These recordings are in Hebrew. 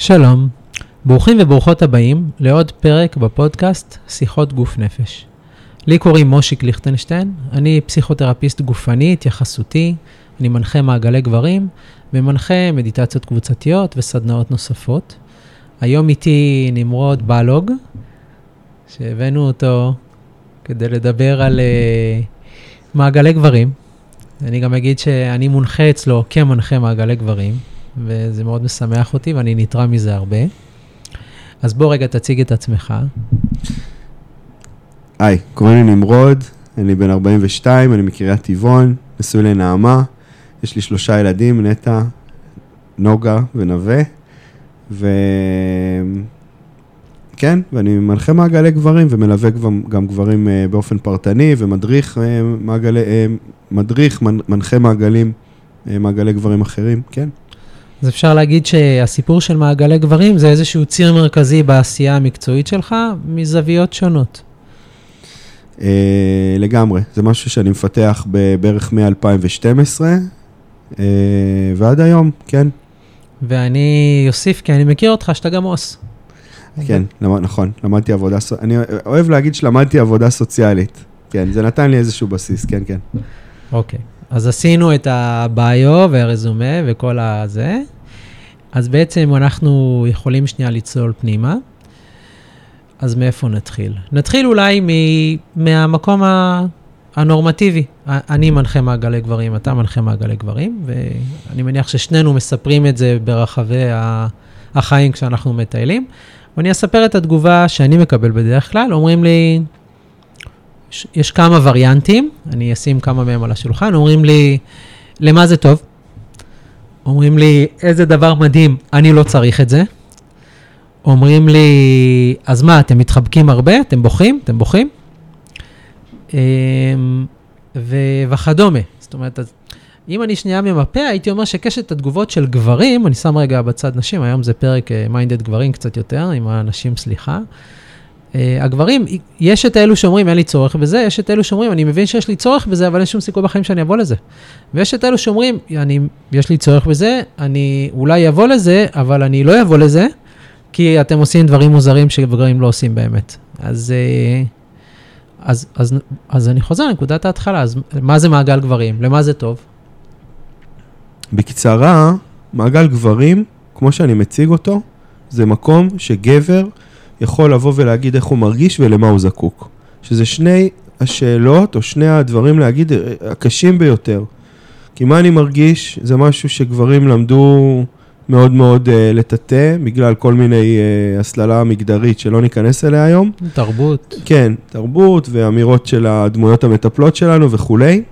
שלום, ברוכים וברוכות הבאים לעוד פרק בפודקאסט שיחות גוף נפש. לי קוראים מושיק ליכטנשטיין, אני פסיכותרפיסט גופני, התייחסותי, אני מנחה מעגלי גברים ומנחה מדיטציות קבוצתיות וסדנאות נוספות. היום איתי נמרוד בלוג, שהבאנו אותו כדי לדבר על uh, מעגלי גברים. אני גם אגיד שאני מונחה אצלו כמנחה מעגלי גברים, וזה מאוד משמח אותי ואני נתרם מזה הרבה. אז בוא רגע תציג את עצמך. היי, קוראים לי נמרוד, אני בן 42, אני מקריית טבעון, נשוי לנעמה, יש לי שלושה ילדים, נטע, נוגה ונווה, ו... כן, ואני מנחה מעגלי גברים ומלווה גם גברים אה, באופן פרטני ומדריך אה, מעגלי, אה, מדריך, מנחה מעגלים, מעגלי גברים אחרים, כן. אז אפשר להגיד שהסיפור של מעגלי גברים זה איזשהו ציר מרכזי בעשייה המקצועית שלך, מזוויות שונות. אה, לגמרי, זה משהו שאני מפתח בערך מ-2012 אה, ועד היום, כן. ואני אוסיף, כי אני מכיר אותך, שאתה גם עוס. כן, למד, נכון, למדתי עבודה, אני אוהב להגיד שלמדתי עבודה סוציאלית. כן, זה נתן לי איזשהו בסיס, כן, כן. אוקיי. אז עשינו את הביו והרזומה וכל הזה, אז בעצם אנחנו יכולים שנייה לצלול פנימה. אז מאיפה נתחיל? נתחיל אולי מ- מהמקום ה- הנורמטיבי. אני מנחה מעגלי גברים, אתה מנחה מעגלי גברים, ואני מניח ששנינו מספרים את זה ברחבי החיים כשאנחנו מטיילים. ואני אספר את התגובה שאני מקבל בדרך כלל. אומרים לי, יש, כמה וריאנטים, אני אשים כמה מהם על השולחן, אומרים לי, למה זה טוב? אומרים לי, איזה דבר מדהים, אני לא צריך את זה. אומרים לי, אז מה, אתם מתחבקים הרבה? אתם בוכים? אתם בוכים? אמ, ו- וכדומה. זאת אומרת, אז אם אני שנייה ממפה, הייתי אומר שקשת התגובות של גברים, אני שם רגע בצד נשים, היום זה פרק מיינדד uh, גברים קצת יותר, עם הנשים סליחה. Uh, הגברים, יש את אלו שאומרים, אין לי צורך בזה, יש את אלו שאומרים, אני מבין שיש לי צורך בזה, אבל אין שום סיכוי בחיים שאני אבוא לזה. ויש את אלו שאומרים, אני, יש לי צורך בזה, אני אולי אבוא לזה, אבל אני לא אבוא לזה, כי אתם עושים דברים מוזרים שגברים לא עושים באמת. אז, uh, אז, אז, אז אני חוזר לנקודת ההתחלה, אז מה זה מעגל גברים? למה זה טוב? בקצרה, מעגל גברים, כמו שאני מציג אותו, זה מקום שגבר יכול לבוא ולהגיד איך הוא מרגיש ולמה הוא זקוק. שזה שני השאלות, או שני הדברים להגיד הקשים ביותר. כי מה אני מרגיש, זה משהו שגברים למדו מאוד מאוד uh, לטאטא, בגלל כל מיני uh, הסללה מגדרית שלא ניכנס אליה היום. תרבות. כן, תרבות ואמירות של הדמויות המטפלות שלנו וכולי.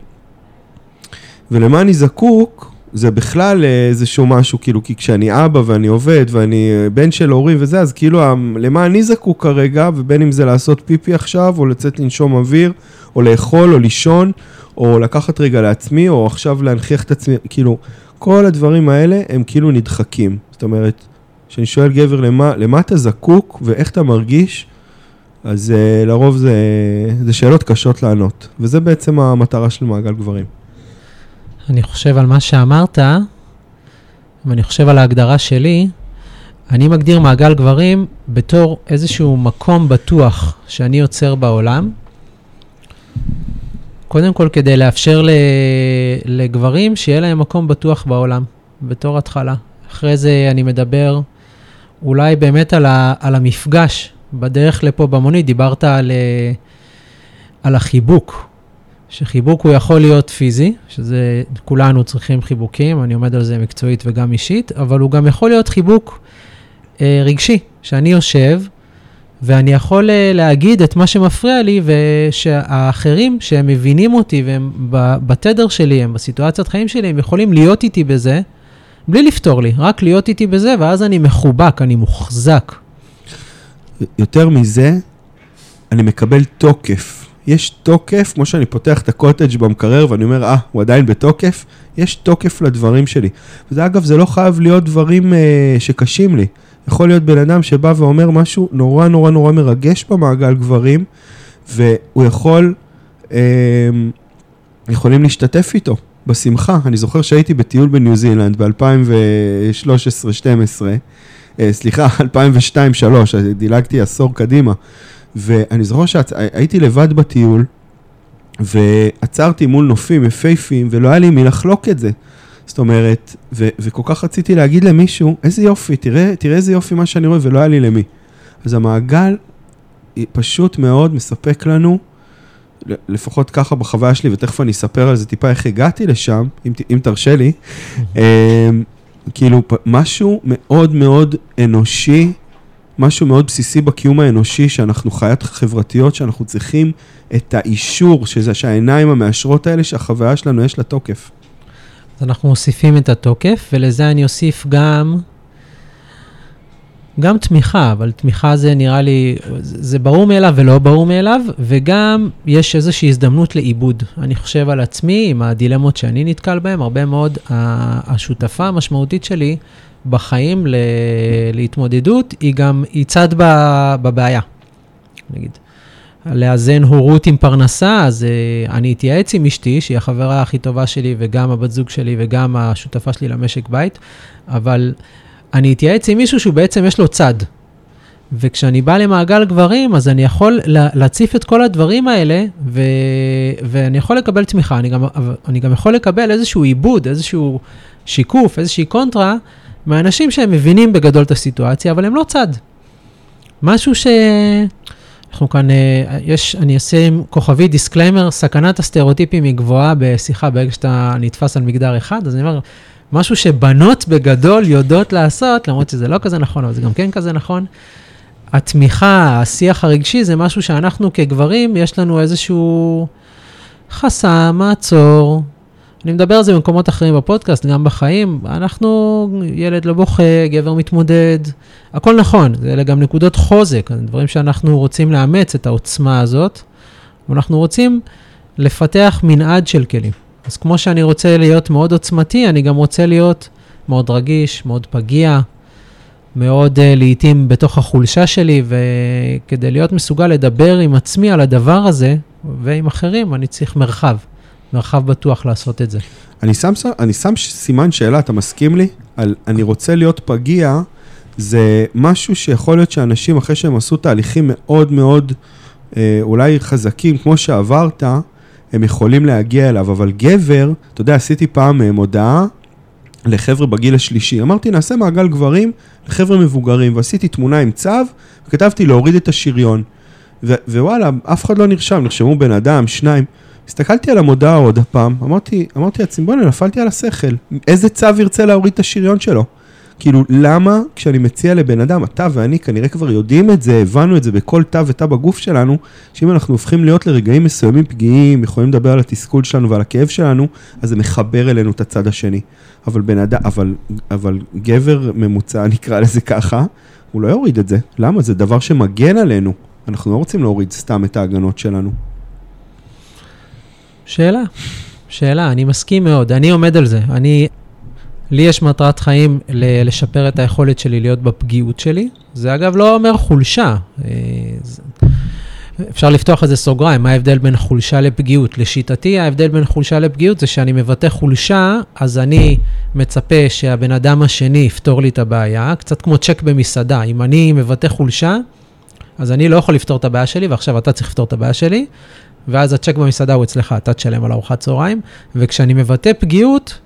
ולמה אני זקוק, זה בכלל איזשהו משהו, כאילו, כי כשאני אבא ואני עובד ואני אה, בן של הורים וזה, אז כאילו, למה אני זקוק כרגע, ובין אם זה לעשות פיפי עכשיו, או לצאת לנשום אוויר, או לאכול, או לישון, או לקחת רגע לעצמי, או עכשיו להנכיח את עצמי, כאילו, כל הדברים האלה הם כאילו נדחקים. זאת אומרת, כשאני שואל גבר למה, למה אתה זקוק ואיך אתה מרגיש, אז uh, לרוב זה, זה שאלות קשות לענות, וזה בעצם המטרה של מעגל גברים. אני חושב על מה שאמרת, ואני חושב על ההגדרה שלי, אני מגדיר מעגל גברים בתור איזשהו מקום בטוח שאני יוצר בעולם. קודם כל, כדי לאפשר לגברים שיהיה להם מקום בטוח בעולם, בתור התחלה. אחרי זה אני מדבר אולי באמת על, ה, על המפגש בדרך לפה במונית. דיברת על, על החיבוק, שחיבוק הוא יכול להיות פיזי, שזה, כולנו צריכים חיבוקים, אני עומד על זה מקצועית וגם אישית, אבל הוא גם יכול להיות חיבוק אה, רגשי, שאני יושב ואני יכול אה, להגיד את מה שמפריע לי, ושהאחרים שהם מבינים אותי והם בתדר שלי, הם בסיטואציית חיים שלי, הם יכולים להיות איתי בזה, בלי לפתור לי, רק להיות איתי בזה, ואז אני מחובק, אני מוחזק. יותר מזה, אני מקבל תוקף. יש תוקף, כמו שאני פותח את הקוטג' במקרר ואני אומר, אה, הוא עדיין בתוקף? יש תוקף לדברים שלי. וזה אגב, זה לא חייב להיות דברים אה, שקשים לי. יכול להיות בן אדם שבא ואומר משהו נורא נורא נורא מרגש במעגל גברים, והוא יכול, אה, יכולים להשתתף איתו בשמחה. אני זוכר שהייתי בטיול בניו זילנד ב-2013-2012, אה, סליחה, 2002-2003, דילגתי עשור קדימה. ואני זוכר שהייתי לבד בטיול, ועצרתי מול נופים יפהפיים, ולא היה לי מי לחלוק את זה. זאת אומרת, ו- וכל כך רציתי להגיד למישהו, איזה יופי, תראה, תראה איזה יופי מה שאני רואה, ולא היה לי למי. אז המעגל פשוט מאוד מספק לנו, לפחות ככה בחוויה שלי, ותכף אני אספר על זה טיפה איך הגעתי לשם, אם, אם תרשה לי, אמ, כאילו משהו מאוד מאוד אנושי, משהו מאוד בסיסי בקיום האנושי, שאנחנו חיות חברתיות, שאנחנו צריכים את האישור, שזה שהעיניים המאשרות האלה, שהחוויה שלנו יש לה תוקף. אז אנחנו מוסיפים את התוקף, ולזה אני אוסיף גם, גם תמיכה, אבל תמיכה זה נראה לי, זה ברור מאליו ולא ברור מאליו, וגם יש איזושהי הזדמנות לעיבוד. אני חושב על עצמי, עם הדילמות שאני נתקל בהן, הרבה מאוד, השותפה המשמעותית שלי בחיים ל, להתמודדות, היא גם, היא צד בבעיה, נגיד. לאזן הורות עם פרנסה, אז uh, אני אתייעץ עם אשתי, שהיא החברה הכי טובה שלי, וגם הבת זוג שלי, וגם השותפה שלי למשק בית, אבל אני אתייעץ עם מישהו שהוא בעצם יש לו צד. וכשאני בא למעגל גברים, אז אני יכול להציף את כל הדברים האלה, ו... ואני יכול לקבל תמיכה. אני גם, אני גם יכול לקבל איזשהו עיבוד, איזשהו שיקוף, איזושהי קונטרה, מאנשים שהם מבינים בגדול את הסיטואציה, אבל הם לא צד. משהו ש... אנחנו כאן, אה, יש, אני אעשה עם כוכבית disclaimer, סכנת הסטריאוטיפים היא גבוהה בשיחה ברגע שאתה נתפס על מגדר אחד, אז אני אומר, משהו שבנות בגדול יודעות לעשות, למרות שזה לא כזה נכון, אבל זה גם כן כזה נכון. התמיכה, השיח הרגשי, זה משהו שאנחנו כגברים, יש לנו איזשהו חסם, מעצור, אני מדבר על זה במקומות אחרים בפודקאסט, גם בחיים. אנחנו, ילד לא בוכה, גבר מתמודד, הכל נכון, אלה גם נקודות חוזק, דברים שאנחנו רוצים לאמץ את העוצמה הזאת, ואנחנו רוצים לפתח מנעד של כלים. אז כמו שאני רוצה להיות מאוד עוצמתי, אני גם רוצה להיות מאוד רגיש, מאוד פגיע, מאוד uh, לעיתים בתוך החולשה שלי, וכדי להיות מסוגל לדבר עם עצמי על הדבר הזה, ועם אחרים, אני צריך מרחב. מרחב בטוח לעשות את זה. אני שם, אני שם סימן שאלה, אתה מסכים לי? על אני רוצה להיות פגיע, זה משהו שיכול להיות שאנשים, אחרי שהם עשו תהליכים מאוד מאוד אה, אולי חזקים, כמו שעברת, הם יכולים להגיע אליו, אבל גבר, אתה יודע, עשיתי פעם אה, מודעה לחבר'ה בגיל השלישי. אמרתי, נעשה מעגל גברים לחבר'ה מבוגרים, ועשיתי תמונה עם צו, וכתבתי להוריד את השריון. ווואלה, אף אחד לא נרשם, נרשמו בן אדם, שניים. הסתכלתי על המודעה עוד הפעם, אמרתי, אמרתי לעצמי, בוא'נה, נפלתי על השכל. איזה צו ירצה להוריד את השריון שלו? כאילו, למה כשאני מציע לבן אדם, אתה ואני כנראה כבר יודעים את זה, הבנו את זה בכל תא ותא בגוף שלנו, שאם אנחנו הופכים להיות לרגעים מסוימים פגיעים, יכולים לדבר על התסכול שלנו ועל הכאב שלנו, אז זה מחבר אלינו את הצד השני. אבל בן אדם, אבל, אבל גבר ממוצע, נקרא לזה ככה, הוא לא יוריד את זה. למה? זה דבר שמגן עלינו. אנחנו לא רוצים להוריד סתם את ההגנות שלנו. שאלה, שאלה, אני מסכים מאוד, אני עומד על זה. אני, לי יש מטרת חיים לשפר את היכולת שלי להיות בפגיעות שלי. זה אגב לא אומר חולשה. אה, אפשר לפתוח איזה סוגריים, מה ההבדל בין חולשה לפגיעות? לשיטתי, ההבדל בין חולשה לפגיעות זה שאני מבטא חולשה, אז אני מצפה שהבן אדם השני יפתור לי את הבעיה, קצת כמו צ'ק במסעדה. אם אני מבטא חולשה, אז אני לא יכול לפתור את הבעיה שלי, ועכשיו אתה צריך לפתור את הבעיה שלי, ואז הצ'ק במסעדה הוא אצלך, אתה תשלם על ארוחת צהריים, וכשאני מבטא פגיעות,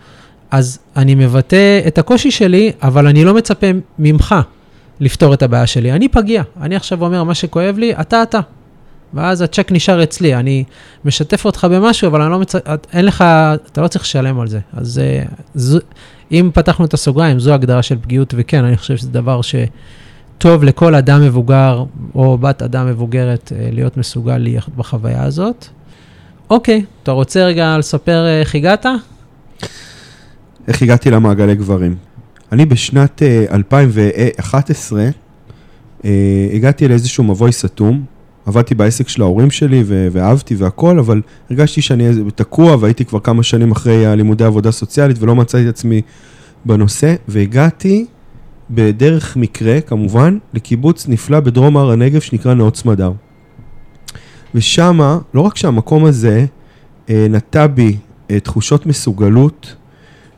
אז אני מבטא את הקושי שלי, אבל אני לא מצפה ממך לפתור את הבעיה שלי. אני פגיע, אני עכשיו אומר, מה שכואב לי, אתה אתה. ואז הצ'ק נשאר אצלי, אני משתף אותך במשהו, אבל אני לא מצ... אין לך, אתה לא צריך לשלם על זה. אז אה, זו, אם פתחנו את הסוגריים, זו הגדרה של פגיעות, וכן, אני חושב שזה דבר ש... טוב לכל אדם מבוגר או בת אדם מבוגרת אה, להיות מסוגל להיות בחוויה הזאת. אוקיי, אתה רוצה רגע לספר אה, איך הגעת? איך הגעתי למעגלי גברים. אני בשנת 2011 אה, הגעתי לאיזשהו מבוי סתום. עבדתי בעסק של ההורים שלי ואהבתי והכל, אבל הרגשתי שאני תקוע והייתי כבר כמה שנים אחרי הלימודי עבודה סוציאלית ולא מצאתי את עצמי בנושא, והגעתי בדרך מקרה, כמובן, לקיבוץ נפלא בדרום הר הנגב שנקרא נאות סמדר. ושמה, לא רק שהמקום הזה אה, נטע בי אה, תחושות מסוגלות אה,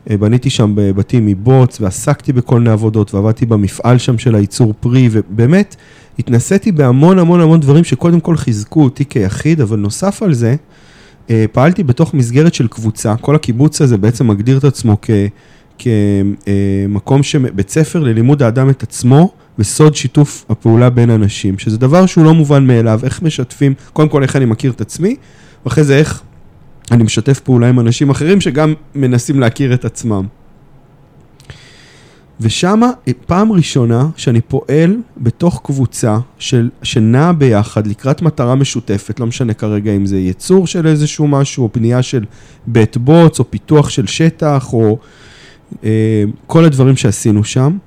בניתי שם בתים מבוץ, ועסקתי בכל מיני עבודות, ועבדתי במפעל שם של הייצור פרי, ובאמת, התנסיתי בהמון המון המון דברים שקודם כל חיזקו אותי כיחיד, אבל נוסף על זה, אה, פעלתי בתוך מסגרת של קבוצה, כל הקיבוץ הזה בעצם מגדיר את עצמו כמקום, בית ספר ללימוד האדם את עצמו, וסוד שיתוף הפעולה בין אנשים, שזה דבר שהוא לא מובן מאליו, איך משתפים, קודם כל איך אני מכיר את עצמי, ואחרי זה איך אני משתף פעולה עם אנשים אחרים שגם מנסים להכיר את עצמם. ושמה פעם ראשונה שאני פועל בתוך קבוצה של, שנעה ביחד לקראת מטרה משותפת, לא משנה כרגע אם זה ייצור של איזשהו משהו, או פנייה של בית בוץ, או פיתוח של שטח, או אה, כל הדברים שעשינו שם.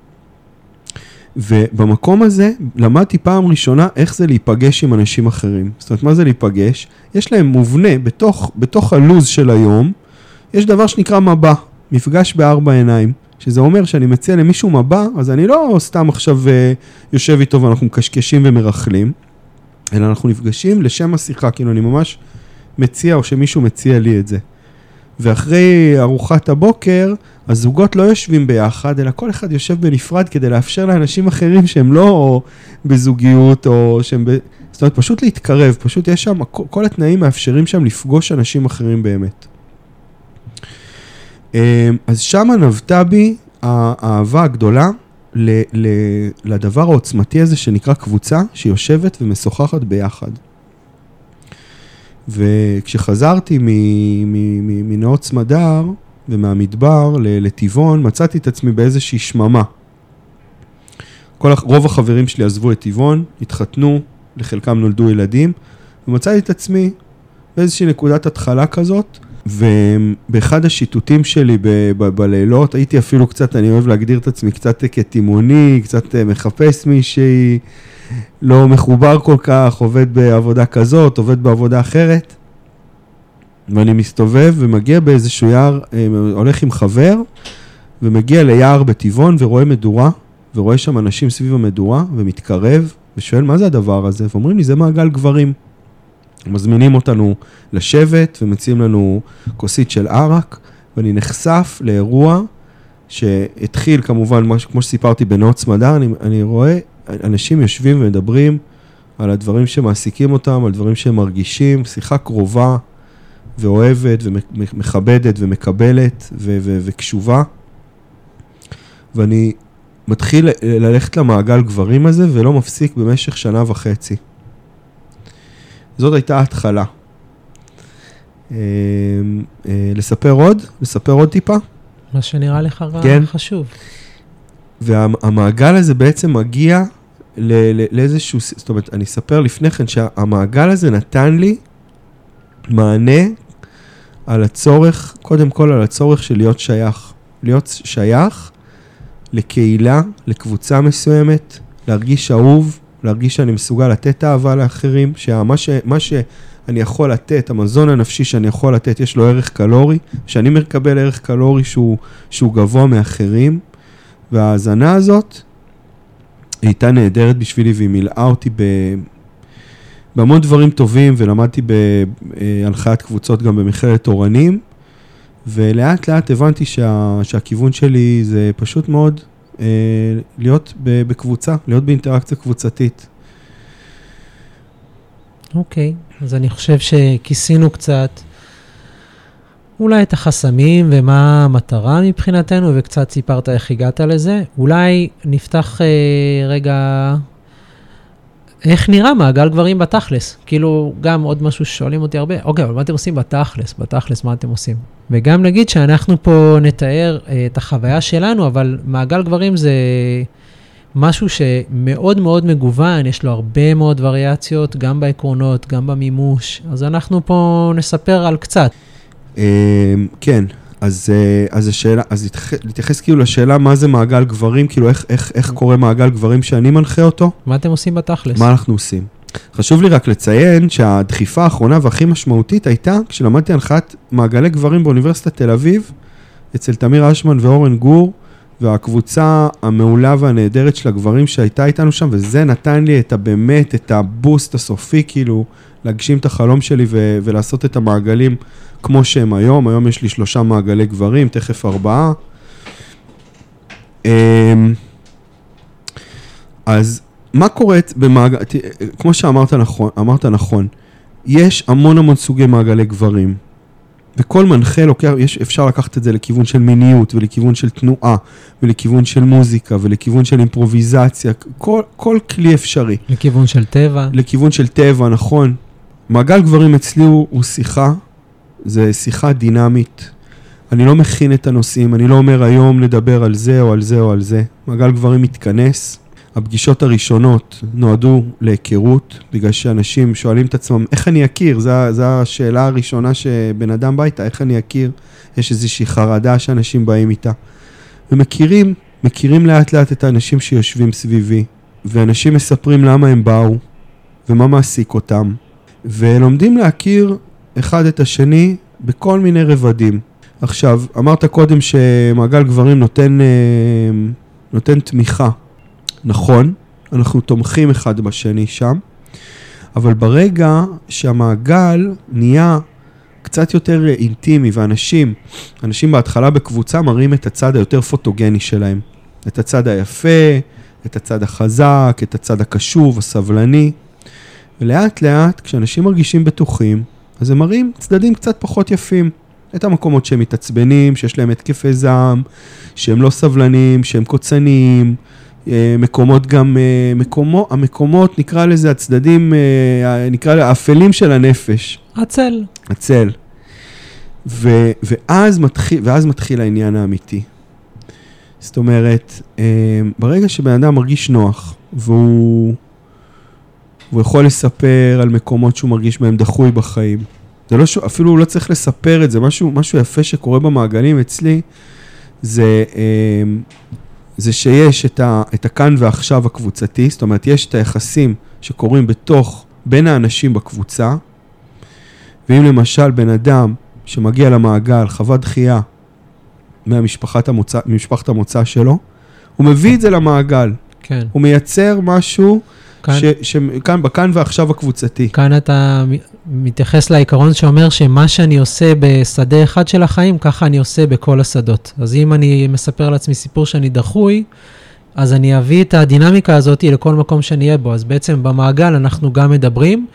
ובמקום הזה למדתי פעם ראשונה איך זה להיפגש עם אנשים אחרים. זאת אומרת, מה זה להיפגש? יש להם מובנה, בתוך, בתוך הלוז של היום, יש דבר שנקרא מבע, מפגש בארבע עיניים. שזה אומר שאני מציע למישהו מבע, אז אני לא סתם עכשיו uh, יושב איתו ואנחנו מקשקשים ומרכלים, אלא אנחנו נפגשים לשם השיחה, כאילו אני ממש מציע או שמישהו מציע לי את זה. ואחרי ארוחת הבוקר, הזוגות לא יושבים ביחד, אלא כל אחד יושב בנפרד כדי לאפשר לאנשים אחרים שהם לא בזוגיות או שהם ב... זאת אומרת, פשוט להתקרב, פשוט יש שם, כל התנאים מאפשרים שם לפגוש אנשים אחרים באמת. אמ, אז שמה נבטה בי האהבה הגדולה ל, ל, לדבר העוצמתי הזה שנקרא קבוצה שיושבת ומשוחחת ביחד. וכשחזרתי מנאות סמדר ומהמדבר לטבעון, מצאתי את עצמי באיזושהי שממה. כל, רוב החברים שלי עזבו את טבעון, התחתנו, לחלקם נולדו ילדים, ומצאתי את עצמי באיזושהי נקודת התחלה כזאת, ובאחד השיטוטים שלי ב- ב- בלילות, הייתי אפילו קצת, אני אוהב להגדיר את עצמי קצת כתימוני, קצת אה, מחפש מישהי, לא מחובר כל כך, עובד בעבודה כזאת, עובד בעבודה אחרת. ואני מסתובב ומגיע באיזשהו יער, אה, הולך עם חבר, ומגיע ליער בטבעון ורואה מדורה, ורואה שם אנשים סביב המדורה, ומתקרב, ושואל מה זה הדבר הזה, ואומרים לי זה מעגל גברים. מזמינים אותנו לשבת ומציעים לנו כוסית של ערק, ואני נחשף לאירוע שהתחיל כמובן, כמו שסיפרתי בנאות סמדר, אני, אני רואה אנשים יושבים ומדברים על הדברים שמעסיקים אותם, על דברים שהם מרגישים, שיחה קרובה ואוהבת ומכבדת ומקבלת ו- ו- וקשובה. ואני מתחיל ללכת למעגל גברים הזה ולא מפסיק במשך שנה וחצי. זאת הייתה ההתחלה. אה, אה, לספר עוד? לספר עוד טיפה? מה שנראה לך כן. חשוב. והמעגל הזה בעצם מגיע לאיזשהו, זאת אומרת, אני אספר לפני כן שהמעגל הזה נתן לי מענה על הצורך, קודם כל על הצורך של להיות שייך. להיות שייך לקהילה, לקבוצה מסוימת, להרגיש אהוב, להרגיש שאני מסוגל לתת אהבה לאחרים, שמה ש, שאני יכול לתת, המזון הנפשי שאני יכול לתת, יש לו ערך קלורי, שאני מקבל ערך קלורי שהוא, שהוא גבוה מאחרים, וההאזנה הזאת הייתה נהדרת בשבילי והיא מילאה אותי ב... בהמון דברים טובים, ולמדתי בהנחיית קבוצות גם במכללת אורנים, ולאט לאט הבנתי שה, שהכיוון שלי זה פשוט מאוד אה, להיות בקבוצה, להיות באינטראקציה קבוצתית. אוקיי, okay, אז אני חושב שכיסינו קצת אולי את החסמים ומה המטרה מבחינתנו, וקצת סיפרת איך הגעת לזה. אולי נפתח אה, רגע איך נראה מעגל גברים בתכלס? כאילו, גם עוד משהו ששואלים אותי הרבה, אוקיי, אבל מה אתם עושים בתכלס? בתכלס, מה אתם עושים? וגם נגיד שאנחנו פה נתאר אה, את החוויה שלנו, אבל מעגל גברים זה משהו שמאוד מאוד מגוון, יש לו הרבה מאוד וריאציות, גם בעקרונות, גם במימוש, אז אנחנו פה נספר על קצת. אה, כן, אז, אה, אז השאלה, אז להתייחס כאילו לשאלה מה זה מעגל גברים, כאילו איך, איך, איך קורה מעגל גברים שאני מנחה אותו. מה אתם עושים בתכלס? מה אנחנו עושים. חשוב לי רק לציין שהדחיפה האחרונה והכי משמעותית הייתה כשלמדתי הנחיית מעגלי גברים באוניברסיטת תל אביב, אצל תמיר אשמן ואורן גור, והקבוצה המעולה והנהדרת של הגברים שהייתה איתנו שם, וזה נתן לי את הבאמת, את הבוסט הסופי, כאילו, להגשים את החלום שלי ו- ולעשות את המעגלים כמו שהם היום. היום יש לי שלושה מעגלי גברים, תכף ארבעה. אמ, אז מה קורה במעגל, כמו שאמרת נכון, אמרת נכון, יש המון המון סוגי מעגלי גברים. וכל מנחה לוקח, יש, אפשר לקחת את זה לכיוון של מיניות ולכיוון של תנועה ולכיוון של מוזיקה ולכיוון של אימפרוביזציה, כל, כל כלי אפשרי. לכיוון של טבע. לכיוון של טבע, נכון. מעגל גברים אצלי הוא, הוא שיחה, זה שיחה דינמית. אני לא מכין את הנושאים, אני לא אומר היום נדבר על זה או על זה או על זה. מעגל גברים מתכנס. הפגישות הראשונות נועדו להיכרות, בגלל שאנשים שואלים את עצמם, איך אני אכיר? זו השאלה הראשונה שבן אדם בא איתה, איך אני אכיר? יש איזושהי חרדה שאנשים באים איתה. ומכירים, מכירים לאט לאט את האנשים שיושבים סביבי, ואנשים מספרים למה הם באו, ומה מעסיק אותם, ולומדים להכיר אחד את השני בכל מיני רבדים. עכשיו, אמרת קודם שמעגל גברים נותן, אה, נותן תמיכה. נכון, אנחנו תומכים אחד בשני שם, אבל ברגע שהמעגל נהיה קצת יותר אינטימי, ואנשים, אנשים בהתחלה בקבוצה מראים את הצד היותר פוטוגני שלהם. את הצד היפה, את הצד החזק, את הצד הקשוב, הסבלני. ולאט לאט, כשאנשים מרגישים בטוחים, אז הם מראים צדדים קצת פחות יפים. את המקומות שהם מתעצבנים, שיש להם התקפי זעם, שהם לא סבלנים, שהם קוצניים, אה, מקומות גם, אה, מקומו, המקומות, נקרא לזה הצדדים, אה, נקרא לזה האפלים של הנפש. הצל. הצל. ו, ואז, מתחיל, ואז מתחיל העניין האמיתי. זאת אומרת, ברגע שבן אדם מרגיש נוח, והוא, והוא יכול לספר על מקומות שהוא מרגיש בהם דחוי בחיים, זה לא, ש... אפילו הוא לא צריך לספר את זה, משהו, משהו יפה שקורה במעגלים אצלי, זה, זה שיש את, ה, את הכאן ועכשיו הקבוצתי, זאת אומרת, יש את היחסים שקורים בתוך, בין האנשים בקבוצה, ואם למשל בן אדם שמגיע למעגל, חווה דחייה ממשפחת המוצא, המוצא שלו, הוא מביא את זה למעגל. כן. הוא מייצר משהו כאן, ש, ש, כאן, בכאן ועכשיו הקבוצתי. כאן אתה מתייחס לעיקרון שאומר שמה שאני עושה בשדה אחד של החיים, ככה אני עושה בכל השדות. אז אם אני מספר לעצמי סיפור שאני דחוי, אז אני אביא את הדינמיקה הזאת לכל מקום שאני אהיה בו. אז בעצם במעגל אנחנו גם מדברים,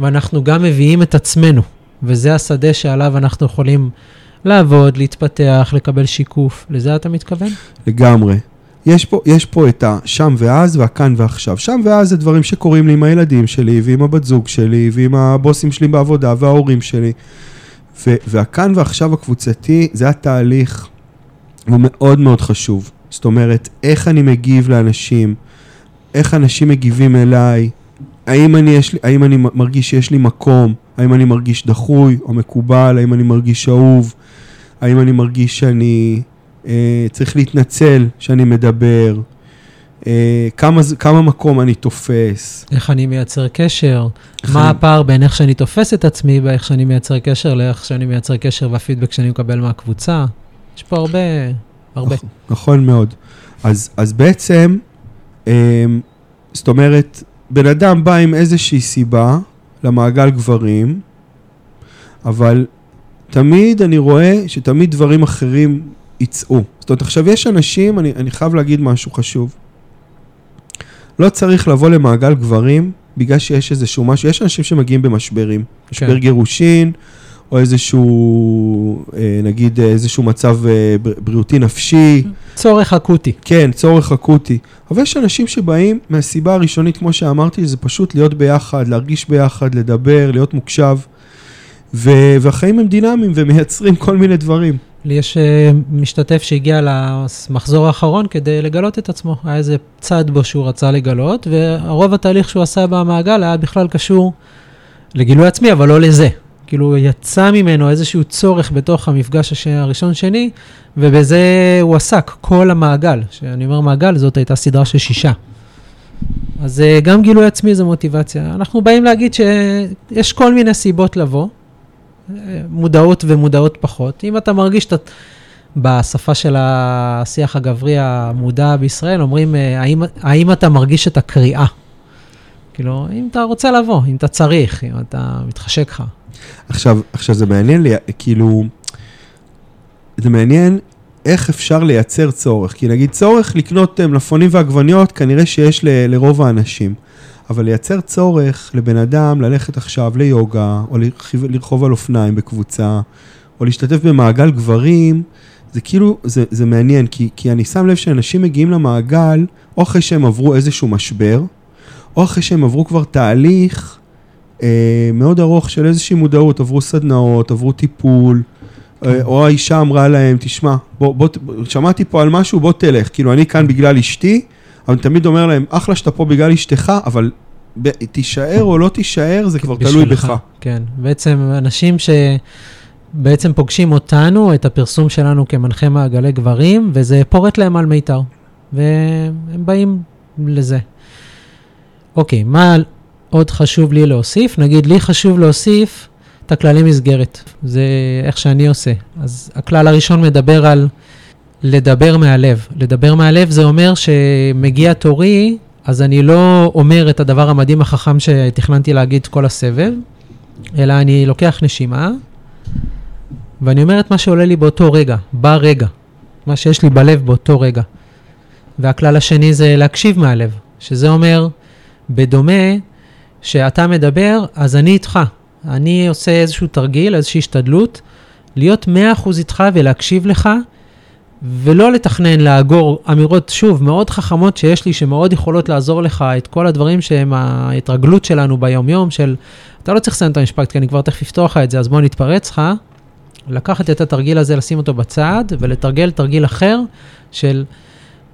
ואנחנו גם מביאים את עצמנו. וזה השדה שעליו אנחנו יכולים לעבוד, להתפתח, לקבל שיקוף. לזה אתה מתכוון? לגמרי. יש פה, יש פה את השם ואז והכאן ועכשיו. שם ואז זה דברים שקורים לי עם הילדים שלי, ועם הבת זוג שלי, ועם הבוסים שלי בעבודה, וההורים שלי. ו- והכאן ועכשיו הקבוצתי, זה התהליך, הוא מאוד מאוד חשוב. זאת אומרת, איך אני מגיב לאנשים, איך אנשים מגיבים אליי, האם אני, לי, האם אני מרגיש שיש לי מקום, האם אני מרגיש דחוי או מקובל, האם אני מרגיש אהוב, האם אני מרגיש שאני צריך להתנצל שאני מדבר, אה, כמה, כמה מקום אני תופס. איך אני מייצר קשר, מה הפער בין איך שאני תופס את עצמי ואיך שאני מייצר קשר לאיך שאני מייצר קשר והפידבק שאני מקבל מהקבוצה. יש פה הרבה, הרבה. נכון, נכון מאוד. אז, אז בעצם, אה, זאת אומרת, בן אדם בא עם איזושהי סיבה למעגל גברים, אבל תמיד אני רואה שתמיד דברים אחרים יצאו. זאת אומרת, עכשיו יש אנשים, אני, אני חייב להגיד משהו חשוב. לא צריך לבוא למעגל גברים בגלל שיש איזשהו משהו, יש אנשים שמגיעים במשברים. משבר כן. גירושין, או איזשהו, אה, נגיד איזשהו מצב אה, בריאותי נפשי. צורך אקוטי. כן, צורך אקוטי. אבל יש אנשים שבאים מהסיבה הראשונית, כמו שאמרתי, זה פשוט להיות ביחד, להרגיש ביחד, לדבר, להיות מוקשב. ו- והחיים הם דינמיים ומייצרים כל מיני דברים. לי יש אה, משתתף שהגיע למחזור האחרון כדי לגלות את עצמו. היה איזה צד בו שהוא רצה לגלות, ורוב התהליך שהוא עשה במעגל היה בכלל קשור לגילוי עצמי, אבל לא לזה. כאילו יצא ממנו איזשהו צורך בתוך המפגש הראשון-שני, ובזה הוא עסק, כל המעגל. כשאני אומר מעגל, זאת הייתה סדרה של שישה. אז אה, גם גילוי עצמי זה מוטיבציה. אנחנו באים להגיד שיש כל מיני סיבות לבוא, מודעות ומודעות פחות. אם אתה מרגיש שאתה, בשפה של השיח הגברי המודע בישראל, אומרים, האם, האם אתה מרגיש את הקריאה? כאילו, אם אתה רוצה לבוא, אם אתה צריך, אם אתה מתחשק לך. עכשיו, עכשיו זה מעניין, לי, כאילו, זה מעניין איך אפשר לייצר צורך. כי נגיד צורך לקנות אה, מלפפונים ועגבניות, כנראה שיש ל, לרוב האנשים. אבל לייצר צורך לבן אדם ללכת עכשיו ליוגה, או לרכיב, לרחוב על אופניים בקבוצה, או להשתתף במעגל גברים, זה כאילו, זה, זה מעניין, כי, כי אני שם לב שאנשים מגיעים למעגל, או אחרי שהם עברו איזשהו משבר, או אחרי שהם עברו כבר תהליך אה, מאוד ארוך של איזושהי מודעות, עברו סדנאות, עברו טיפול, אה, או האישה אמרה להם, תשמע, בוא, בוא, שמעתי פה על משהו, בוא תלך. כאילו, אני כאן בגלל אשתי, אבל אני תמיד אומר להם, אחלה שאתה פה בגלל אשתך, אבל ב, תישאר או לא תישאר, זה כבר תלוי בך. כן, בעצם אנשים ש... בעצם פוגשים אותנו, את הפרסום שלנו כמנחה מעגלי גברים, וזה פורט להם על מיתר. והם באים לזה. אוקיי, מה עוד חשוב לי להוסיף? נגיד, לי חשוב להוסיף את הכללי מסגרת. זה איך שאני עושה. אז הכלל הראשון מדבר על לדבר מהלב. לדבר מהלב זה אומר שמגיע תורי, אז אני לא אומר את הדבר המדהים החכם שתכננתי להגיד כל הסבב, אלא אני לוקח נשימה, ואני אומר את מה שעולה לי באותו רגע, ברגע, מה שיש לי בלב באותו רגע. והכלל השני זה להקשיב מהלב, שזה אומר, בדומה שאתה מדבר, אז אני איתך. אני עושה איזשהו תרגיל, איזושהי השתדלות, להיות 100% איתך ולהקשיב לך, ולא לתכנן, לאגור אמירות, שוב, מאוד חכמות שיש לי, שמאוד יכולות לעזור לך, את כל הדברים שהם ההתרגלות שלנו ביום-יום, של, אתה לא צריך לסיים את המשפט, כי אני כבר תכף אפתוח לך את זה, אז בוא נתפרץ לך. לקחת את התרגיל הזה, לשים אותו בצד, ולתרגל תרגיל אחר של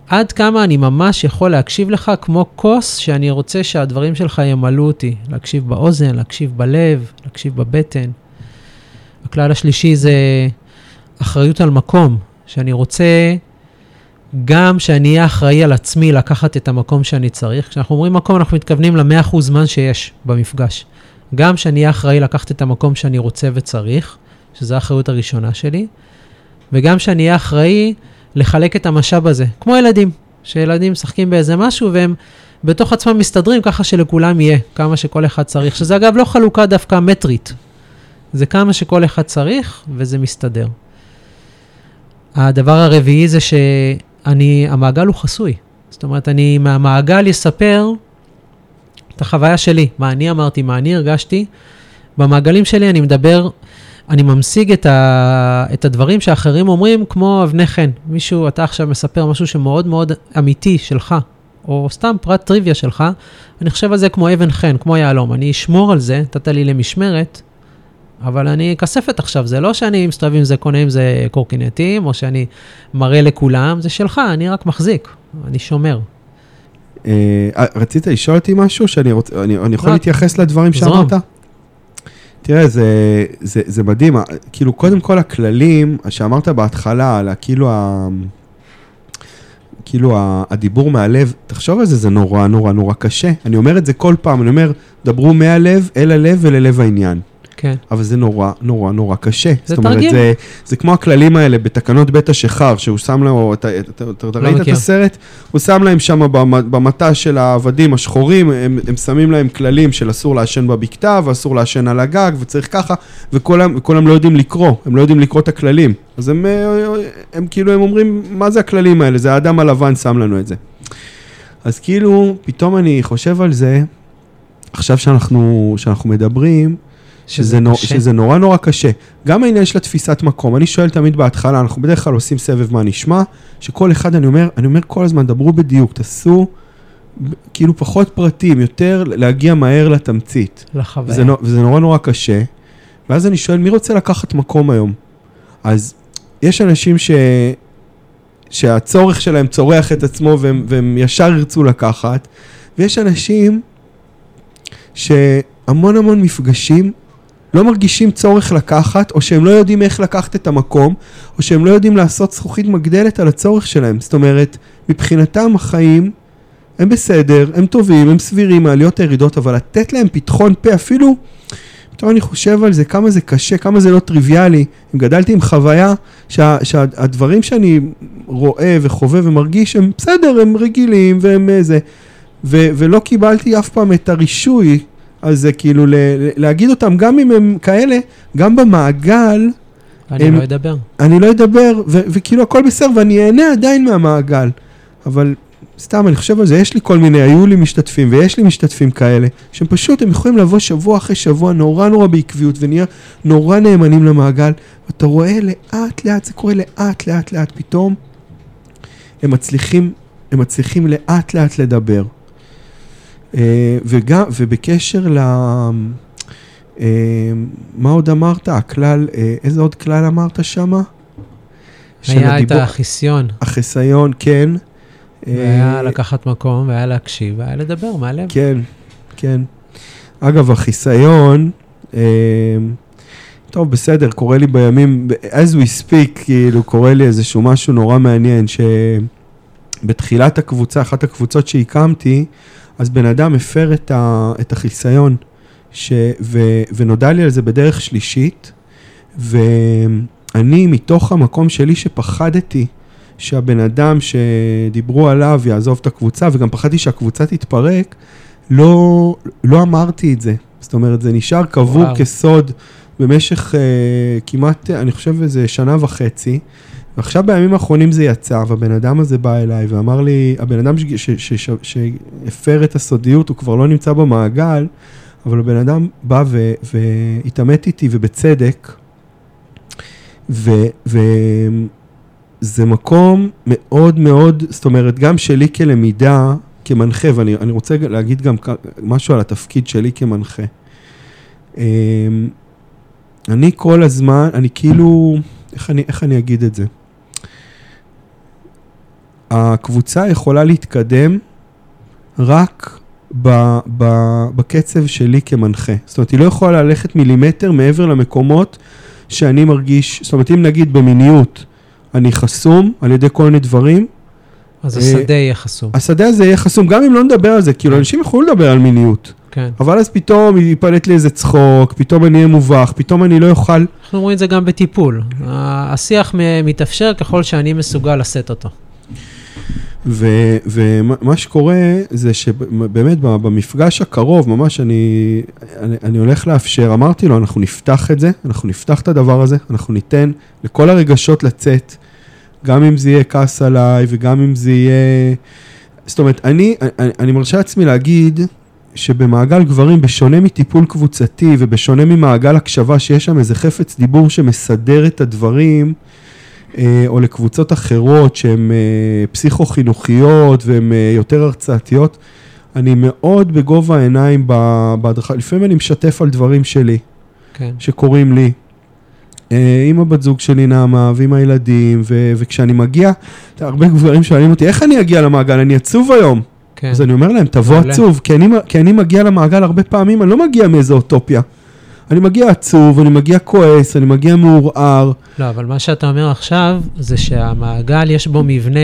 עד כמה אני ממש יכול להקשיב לך כמו כוס שאני רוצה שהדברים שלך ימלאו אותי. להקשיב באוזן, להקשיב בלב, להקשיב בבטן. הכלל השלישי זה אחריות על מקום, שאני רוצה גם שאני אהיה אחראי על עצמי לקחת את המקום שאני צריך. כשאנחנו אומרים מקום, אנחנו מתכוונים ל-100% זמן שיש במפגש. גם שאני אהיה אחראי לקחת את המקום שאני רוצה וצריך, שזו האחריות הראשונה שלי, וגם שאני אהיה אחראי לחלק את המשאב הזה, כמו ילדים, שילדים משחקים באיזה משהו והם בתוך עצמם מסתדרים ככה שלכולם יהיה, כמה שכל אחד צריך, שזה אגב לא חלוקה דווקא מטרית, זה כמה שכל אחד צריך וזה מסתדר. הדבר הרביעי זה שאני, המעגל הוא חסוי. זאת אומרת, אני מהמעגל אספר את החוויה שלי, מה אני אמרתי, מה אני הרגשתי. במעגלים שלי אני מדבר אני ממשיג את, ה, את הדברים שאחרים אומרים כמו אבני חן. מישהו, אתה עכשיו מספר משהו שמאוד מאוד אמיתי שלך, או סתם פרט טריוויה שלך, אני חושב על זה כמו אבן חן, כמו יהלום. אני אשמור על זה, נתת לי למשמרת, אבל אני כספת עכשיו, זה לא שאני מסתובב עם זה, קונה עם זה קורקינטים, או שאני מראה לכולם, זה שלך, אני רק מחזיק, אני שומר. אה, רצית לשאול אותי משהו שאני רוצה, אני, אני יכול להתייחס לדברים שאמרת? תראה, זה, זה, זה מדהים, כאילו, קודם כל הכללים שאמרת בהתחלה, על כאילו, ה, כאילו הדיבור מהלב, תחשוב על זה, זה נורא נורא נורא קשה. אני אומר את זה כל פעם, אני אומר, דברו מהלב אל הלב וללב העניין. כן. אבל זה נורא, נורא, נורא קשה. זה זאת תרגיל. אומרת, זה, זה כמו הכללים האלה בתקנות בית השכר, שהוא שם לו, אתה, אתה, אתה, לא ראית מכיר. את הסרט? הוא שם להם שם במטע של העבדים השחורים, הם, הם שמים להם כללים של אסור לעשן בבקתה, ואסור לעשן על הגג, וצריך ככה, וכולם וכולם לא יודעים לקרוא, הם לא יודעים לקרוא את הכללים. אז הם, אה, הם כאילו, הם אומרים, מה זה הכללים האלה? זה האדם הלבן שם לנו את זה. אז כאילו, פתאום אני חושב על זה, עכשיו שאנחנו, שאנחנו מדברים, שזה, נור. שזה נורא נורא קשה. גם העניין של התפיסת מקום, אני שואל תמיד בהתחלה, אנחנו בדרך כלל עושים סבב מה נשמע, שכל אחד, אני אומר, אני אומר כל הזמן, דברו בדיוק, תעשו כאילו פחות פרטים, יותר להגיע מהר לתמצית. לחוויה. וזה, וזה נורא נורא קשה. ואז אני שואל, מי רוצה לקחת מקום היום? אז יש אנשים ש... שהצורך שלהם צורח את עצמו והם, והם ישר ירצו לקחת, ויש אנשים שהמון המון מפגשים לא מרגישים צורך לקחת, או שהם לא יודעים איך לקחת את המקום, או שהם לא יודעים לעשות זכוכית מגדלת על הצורך שלהם. זאת אומרת, מבחינתם החיים הם בסדר, הם טובים, הם סבירים, מעליות הירידות, אבל לתת להם פתחון פה, אפילו, פתאום אני חושב על זה, כמה זה קשה, כמה זה לא טריוויאלי. אם גדלתי עם חוויה שה, שהדברים שאני רואה וחווה ומרגיש הם בסדר, הם רגילים והם אה, זה. ו- ולא קיבלתי אף פעם את הרישוי הזה, כאילו ל- ל- להגיד אותם, גם אם הם כאלה, גם במעגל, אני הם- לא אדבר. אני לא אדבר, ו- וכאילו הכל בסדר, ואני אהנה עדיין מהמעגל. אבל סתם, אני חושב על זה, יש לי כל מיני, היו לי משתתפים, ויש לי משתתפים כאלה, שהם פשוט, הם יכולים לבוא שבוע אחרי שבוע, נורא נורא בעקביות, ונהיה נורא נאמנים למעגל, ואתה רואה לאט לאט, זה קורה לאט לאט לאט, פתאום הם מצליחים, הם מצליחים לאט לאט לדבר. אה, וגם, ובקשר ל... אה, מה עוד אמרת? הכלל, אה, איזה עוד כלל אמרת שמה? של היה את הדיבור- החיסיון, החיסיון, כן. והיה לקחת מקום, והיה להקשיב, והיה לדבר מהלב. כן, כן. אגב, החיסיון, אה, טוב, בסדר, קורה לי בימים, as we speak, כאילו, קורה לי איזשהו משהו נורא מעניין, שבתחילת הקבוצה, אחת הקבוצות שהקמתי, אז בן אדם הפר את, ה, את החיסיון, ש, ו, ונודע לי על זה בדרך שלישית, ואני, מתוך המקום שלי שפחדתי, שהבן אדם שדיברו עליו יעזוב את הקבוצה, וגם פחדתי שהקבוצה תתפרק, לא, לא אמרתי את זה. זאת אומרת, זה נשאר קבור וואו. כסוד במשך uh, כמעט, אני חושב, איזה שנה וחצי. ועכשיו בימים האחרונים זה יצא, והבן אדם הזה בא אליי ואמר לי, הבן אדם שהפר את הסודיות, הוא כבר לא נמצא במעגל, אבל הבן אדם בא והתעמת איתי, ובצדק, וזה מקום מאוד מאוד, זאת אומרת, גם שלי כלמידה, כמנחה, ואני אני רוצה להגיד גם משהו על התפקיד שלי כמנחה. אמ, אני כל הזמן, אני כאילו, איך אני, איך אני אגיד את זה? הקבוצה יכולה להתקדם רק ב, ב, בקצב שלי כמנחה. זאת אומרת, היא לא יכולה ללכת מילימטר מעבר למקומות שאני מרגיש, זאת אומרת, אם נגיד במיניות אני חסום על ידי כל מיני דברים, אז אה, השדה יהיה חסום. השדה הזה יהיה חסום, גם אם לא נדבר על זה, כאילו כן. אנשים יכולים לדבר על מיניות, כן. אבל אז פתאום ייפלט לי איזה צחוק, פתאום אני אהיה מובך, פתאום אני לא אוכל, אנחנו רואים את זה גם בטיפול. השיח מתאפשר ככל שאני מסוגל לשאת אותו. ו- ומה שקורה זה שבאמת במפגש הקרוב, ממש אני, אני, אני הולך לאפשר, אמרתי לו, אנחנו נפתח את זה, אנחנו נפתח את הדבר הזה, אנחנו ניתן לכל הרגשות לצאת, גם אם זה יהיה כעס עליי וגם אם זה יהיה... זאת אומרת, אני, אני, אני מרשה לעצמי להגיד שבמעגל גברים, בשונה מטיפול קבוצתי ובשונה ממעגל הקשבה, שיש שם איזה חפץ דיבור שמסדר את הדברים, או לקבוצות אחרות שהן אה, פסיכו-חינוכיות והן אה, יותר הרצאתיות, אני מאוד בגובה העיניים בהדרכה, לפעמים אני משתף על דברים שלי, כן. שקורים לי. אה, עם הבת זוג שלי נעמה ועם הילדים, ו- וכשאני מגיע, הרבה גברים שואלים אותי, איך אני אגיע למעגל? אני עצוב היום. כן. אז אני אומר להם, תבוא. עצוב, כי אני, כי אני מגיע למעגל הרבה פעמים, אני לא מגיע מאיזו אוטופיה. אני מגיע עצוב, אני מגיע כועס, אני מגיע מעורער. לא, אבל מה שאתה אומר עכשיו, זה שהמעגל יש בו מבנה,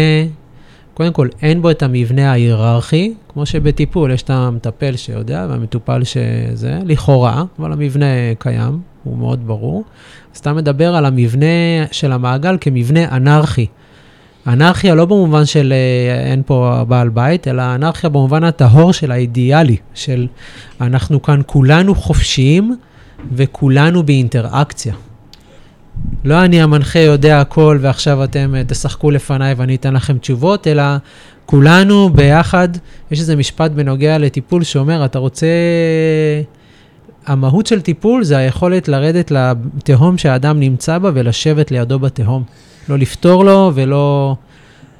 קודם כל, אין בו את המבנה ההיררכי, כמו שבטיפול יש את המטפל שיודע והמטופל שזה, לכאורה, אבל המבנה קיים, הוא מאוד ברור. אז אתה מדבר על המבנה של המעגל כמבנה אנרכי. אנרכיה לא במובן של אה, אין פה בעל בית, אלא אנרכיה במובן הטהור של האידיאלי, של אנחנו כאן כולנו חופשיים וכולנו באינטראקציה. לא אני המנחה יודע הכל ועכשיו אתם אה, תשחקו לפניי ואני אתן לכם תשובות, אלא כולנו ביחד, יש איזה משפט בנוגע לטיפול שאומר, אתה רוצה... המהות של טיפול זה היכולת לרדת לתהום שהאדם נמצא בה ולשבת לידו בתהום. לא לפתור לו ולא...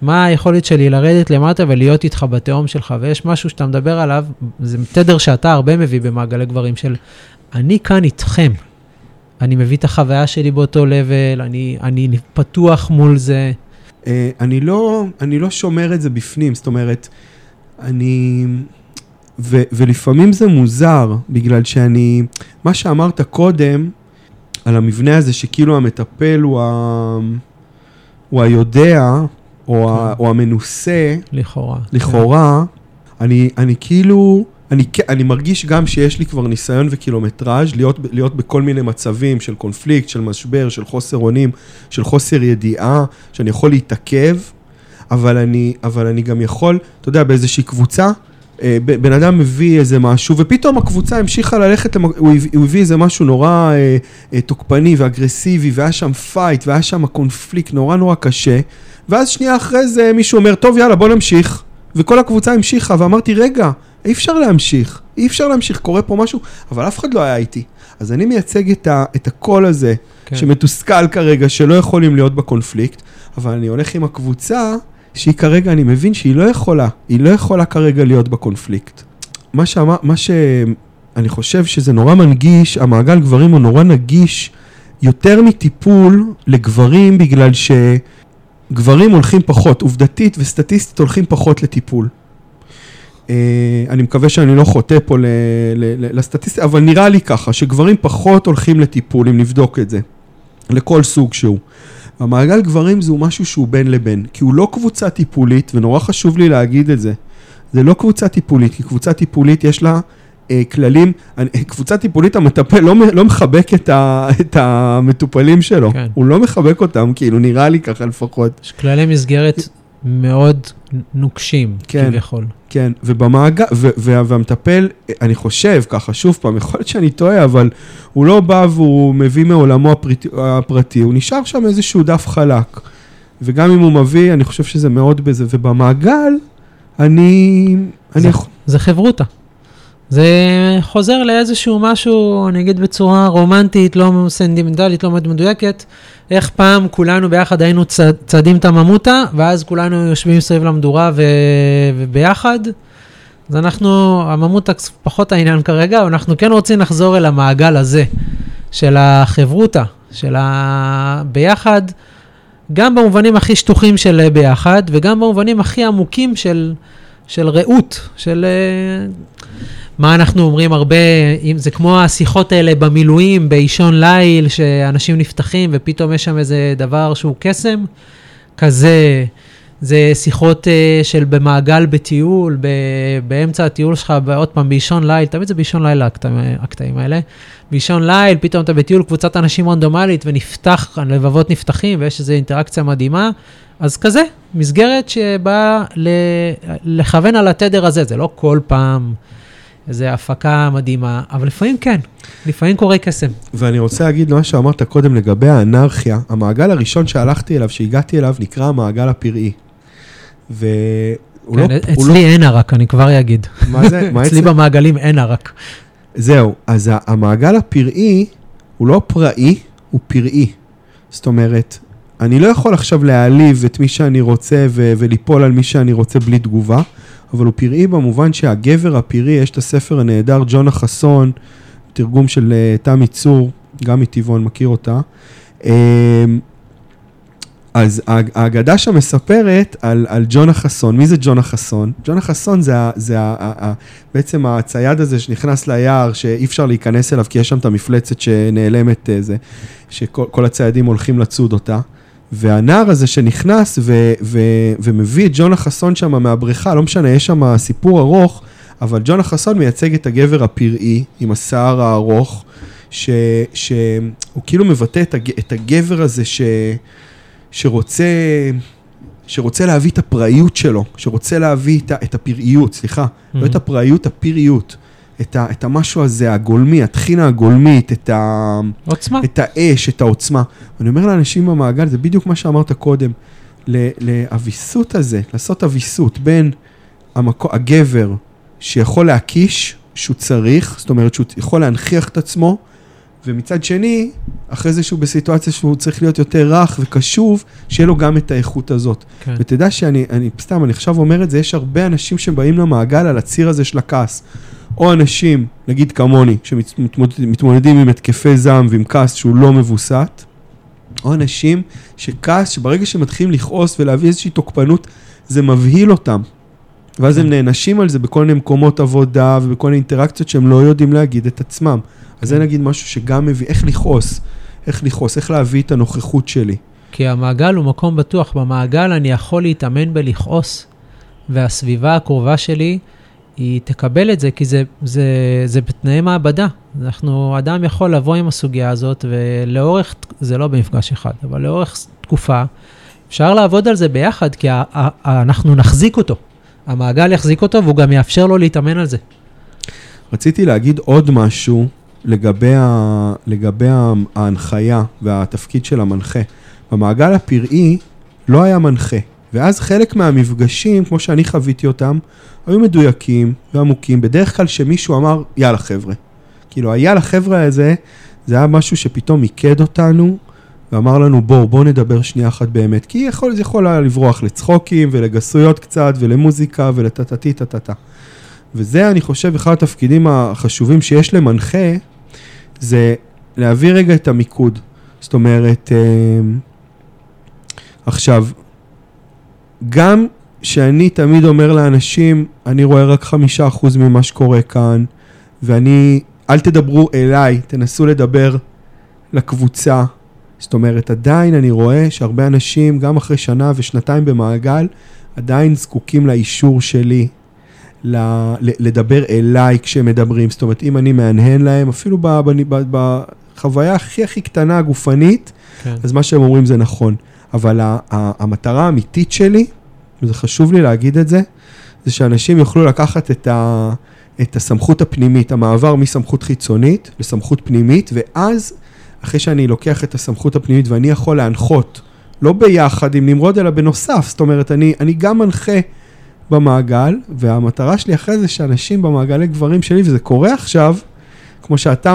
מה היכולת שלי לרדת למטה ולהיות איתך בתהום שלך? ויש משהו שאתה מדבר עליו, זה תדר שאתה הרבה מביא במעגלי גברים של אני כאן איתכם. אני מביא את החוויה שלי באותו לבל, אני, אני פתוח מול זה. אה, אני לא, אני לא שומר את זה בפנים, זאת אומרת, אני... ו, ולפעמים זה מוזר, בגלל שאני... מה שאמרת קודם, על המבנה הזה שכאילו המטפל הוא, ה, הוא היודע, או, ה, או המנוסה, לכאורה. לכאורה, אני, אני כאילו, אני, אני מרגיש גם שיש לי כבר ניסיון וקילומטראז' להיות, להיות בכל מיני מצבים של קונפליקט, של משבר, של חוסר אונים, של חוסר ידיעה, שאני יכול להתעכב, אבל אני, אבל אני גם יכול, אתה יודע, באיזושהי קבוצה, אה, בן אדם מביא איזה משהו, ופתאום הקבוצה המשיכה ללכת, הוא הביא איזה משהו נורא אה, אה, תוקפני ואגרסיבי, והיה שם fight, והיה שם קונפליקט נורא נורא קשה, ואז שנייה אחרי זה מישהו אומר, טוב יאללה בוא נמשיך, וכל הקבוצה המשיכה, ואמרתי, רגע, אי אפשר להמשיך, אי אפשר להמשיך, קורה פה משהו, אבל אף אחד לא היה איתי. אז אני מייצג את, ה, את הקול הזה, כן. שמתוסכל כרגע, שלא יכולים להיות בקונפליקט, אבל אני הולך עם הקבוצה, שהיא כרגע, אני מבין שהיא לא יכולה, היא לא יכולה כרגע להיות בקונפליקט. מה שאמר, מה שאני חושב שזה נורא מנגיש, המעגל גברים הוא נורא נגיש יותר מטיפול לגברים, בגלל שגברים הולכים פחות, עובדתית וסטטיסטית הולכים פחות לטיפול. אה, אני מקווה שאני לא חוטא פה ל- ל- ל- לסטטיסטיקה, אבל נראה לי ככה, שגברים פחות הולכים לטיפול, אם נבדוק את זה, לכל סוג שהוא. המעגל גברים זהו משהו שהוא בין לבין, כי הוא לא קבוצה טיפולית, ונורא חשוב לי להגיד את זה. זה לא קבוצה טיפולית, כי קבוצה טיפולית יש לה אה, כללים, אני- קבוצה טיפולית המטפל לא, לא מחבק את, ה, את המטופלים שלו, כן. הוא לא מחבק אותם, כאילו נראה לי ככה לפחות. יש כללי מסגרת מאוד נוקשים, כן. כביכול. כן, ובמעגל, והמטפל, אני חושב ככה, שוב פעם, יכול להיות שאני טועה, אבל הוא לא בא והוא מביא מעולמו הפרטי, הפרטי, הוא נשאר שם איזשהו דף חלק. וגם אם הוא מביא, אני חושב שזה מאוד בזה, ובמעגל, אני... אני זה- יכול... זה חברותה. זה חוזר לאיזשהו משהו, אני אגיד בצורה רומנטית, לא סנטימנטלית, לא מאוד מדויקת, איך פעם כולנו ביחד היינו צ... צדים את הממותה, ואז כולנו יושבים סביב למדורה ו... וביחד. אז אנחנו, הממותה פחות העניין כרגע, אנחנו כן רוצים לחזור אל המעגל הזה, של החברותה, של הביחד, גם במובנים הכי שטוחים של ביחד, וגם במובנים הכי עמוקים של, של רעות, של אה, מה אנחנו אומרים הרבה, אם זה כמו השיחות האלה במילואים, באישון ליל, שאנשים נפתחים ופתאום יש שם איזה דבר שהוא קסם, כזה, זה שיחות אה, של במעגל בטיול, ב, באמצע הטיול שלך, עוד פעם, באישון ליל, תמיד זה באישון ליל הקטעים, האלה. באישון ליל, פתאום אתה בטיול קבוצת אנשים רנדומלית ונפתח, הלבבות נפתחים ויש איזו אינטראקציה מדהימה. אז כזה, מסגרת שבאה לכוון על התדר הזה, זה לא כל פעם איזו הפקה מדהימה, אבל לפעמים כן, לפעמים קורה קסם. ואני רוצה להגיד מה שאמרת קודם לגבי האנרכיה. המעגל הראשון שהלכתי אליו, שהגעתי אליו, נקרא המעגל הפראי. והוא כן, לא... הוא לא... אצלי אין ערק, אני כבר אגיד. מה זה? מה אצלי אצל- במעגלים אין ערק. זהו, אז המעגל הפראי הוא לא פראי, הוא פראי. זאת אומרת, אני לא יכול עכשיו להעליב את מי שאני רוצה ו- וליפול על מי שאני רוצה בלי תגובה, אבל הוא פראי במובן שהגבר הפראי, יש את הספר הנהדר ג'ונה חסון, תרגום של אה, תמי צור, גם מטבעון, מכיר אותה. אמ, אז האגדה שם מספרת על, על ג'ונה חסון. מי זה ג'ונה חסון? ג'ונה חסון זה, ה- זה ה, ה, ה, בעצם הצייד הזה שנכנס ליער, שאי אפשר להיכנס אליו כי יש שם את המפלצת שנעלמת, אה, זה, שכל כל הציידים הולכים לצוד אותה. והנער הזה שנכנס ו, ו, ומביא את ג'ונה חסון שם מהבריכה, לא משנה, יש שם סיפור ארוך, אבל ג'ונה חסון מייצג את הגבר הפראי עם השיער הארוך, ש, שהוא כאילו מבטא את, הג, את הגבר הזה ש, שרוצה, שרוצה להביא את הפראיות שלו, שרוצה להביא את, את הפראיות, סליחה, mm-hmm. לא את הפראיות, הפראיות. את, ה, את המשהו הזה, הגולמי, הטחינה הגולמית, את, ה, עוצמה. את האש, את העוצמה. ואני אומר לאנשים במעגל, זה בדיוק מה שאמרת קודם, לאביסות הזה, לעשות אביסות בין המקו, הגבר שיכול להקיש, שהוא צריך, זאת אומרת שהוא יכול להנכיח את עצמו, ומצד שני, אחרי זה שהוא בסיטואציה שהוא צריך להיות יותר רך וקשוב, שיהיה לו גם את האיכות הזאת. כן. ותדע שאני, אני, סתם, אני עכשיו אומר את זה, יש הרבה אנשים שבאים למעגל על הציר הזה של הכעס. או אנשים, נגיד כמוני, שמתמודדים עם התקפי זעם ועם כעס שהוא לא מבוסת, או אנשים שכעס, שברגע שהם מתחילים לכעוס ולהביא איזושהי תוקפנות, זה מבהיל אותם. ואז הם כן. נענשים על זה בכל מיני מקומות עבודה ובכל מיני אינטראקציות שהם לא יודעים להגיד את עצמם. אז זה כן. נגיד משהו שגם מביא, איך לכעוס, איך לכעוס, איך להביא את הנוכחות שלי. כי המעגל הוא מקום בטוח. במעגל אני יכול להתאמן בלכעוס, והסביבה הקרובה שלי, היא תקבל את זה, כי זה, זה, זה בתנאי מעבדה. אנחנו, אדם יכול לבוא עם הסוגיה הזאת, ולאורך, זה לא במפגש אחד, אבל לאורך תקופה, אפשר לעבוד על זה ביחד, כי ה, ה, ה, אנחנו נחזיק אותו. המעגל יחזיק אותו והוא גם יאפשר לו להתאמן על זה. רציתי להגיד עוד משהו לגבי, ה... לגבי ההנחיה והתפקיד של המנחה. במעגל הפראי לא היה מנחה, ואז חלק מהמפגשים, כמו שאני חוויתי אותם, היו מדויקים ועמוקים. בדרך כלל שמישהו אמר, יאללה חבר'ה. כאילו, היאללה חבר'ה הזה, זה היה משהו שפתאום מיקד אותנו, ואמר לנו, בואו, בואו נדבר שנייה אחת באמת. כי יכול, זה יכול היה לברוח לצחוקים ולגסויות קצת, ולמוזיקה ולטטטי טטטה. וזה, אני חושב, אחד התפקידים החשובים שיש למנחה, זה להביא רגע את המיקוד. זאת אומרת, אה, עכשיו, גם שאני תמיד אומר לאנשים, אני רואה רק חמישה אחוז ממה שקורה כאן, ואני, אל תדברו אליי, תנסו לדבר לקבוצה. זאת אומרת, עדיין אני רואה שהרבה אנשים, גם אחרי שנה ושנתיים במעגל, עדיין זקוקים לאישור שלי, ל, לדבר אליי כשהם מדברים. זאת אומרת, אם אני מהנהן להם, אפילו בחוויה הכי הכי קטנה הגופנית, כן. אז מה שהם אומרים זה נכון. אבל המטרה האמיתית שלי, וזה חשוב לי להגיד את זה, זה שאנשים יוכלו לקחת את, ה, את הסמכות הפנימית, המעבר מסמכות חיצונית לסמכות פנימית, ואז, אחרי שאני לוקח את הסמכות הפנימית ואני יכול להנחות, לא ביחד עם נמרוד, אלא בנוסף, זאת אומרת, אני, אני גם מנחה במעגל, והמטרה שלי אחרי זה שאנשים במעגלי גברים שלי, וזה קורה עכשיו, כמו שאתה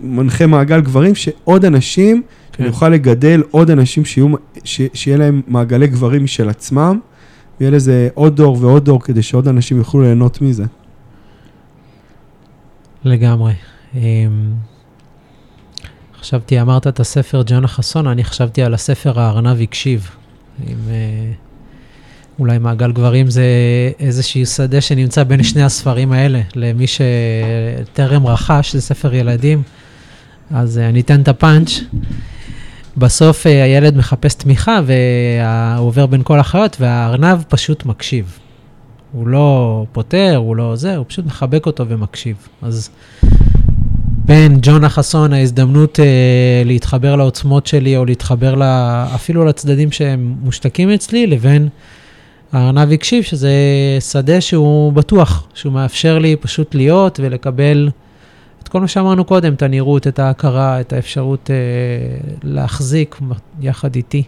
מנחה מעגל גברים, שעוד אנשים, כן. אני אוכל לגדל עוד אנשים שיהיו, ש, שיהיה להם מעגלי גברים משל עצמם, ויהיה לזה עוד דור ועוד דור כדי שעוד אנשים יוכלו ליהנות מזה. לגמרי. אמ, חשבתי, אמרת את הספר ג'ונה חסון, אני חשבתי על הספר הארנב הקשיב. עם, אה, אולי מעגל גברים זה איזשהו שדה שנמצא בין שני הספרים האלה. למי שטרם רכש, זה ספר ילדים, אז אה, אני אתן את הפאנץ'. בסוף אה, הילד מחפש תמיכה והוא עובר בין כל החיות והארנב פשוט מקשיב. הוא לא פותר, הוא לא זה, הוא פשוט מחבק אותו ומקשיב. אז בין ג'ונה חסון, ההזדמנות אה, להתחבר לעוצמות שלי, או להתחבר לה, אפילו לצדדים שהם מושתקים אצלי, לבין הארנב הקשיב, שזה שדה שהוא בטוח, שהוא מאפשר לי פשוט להיות ולקבל את כל מה שאמרנו קודם, את הנראות, את ההכרה, את האפשרות אה, להחזיק יחד איתי.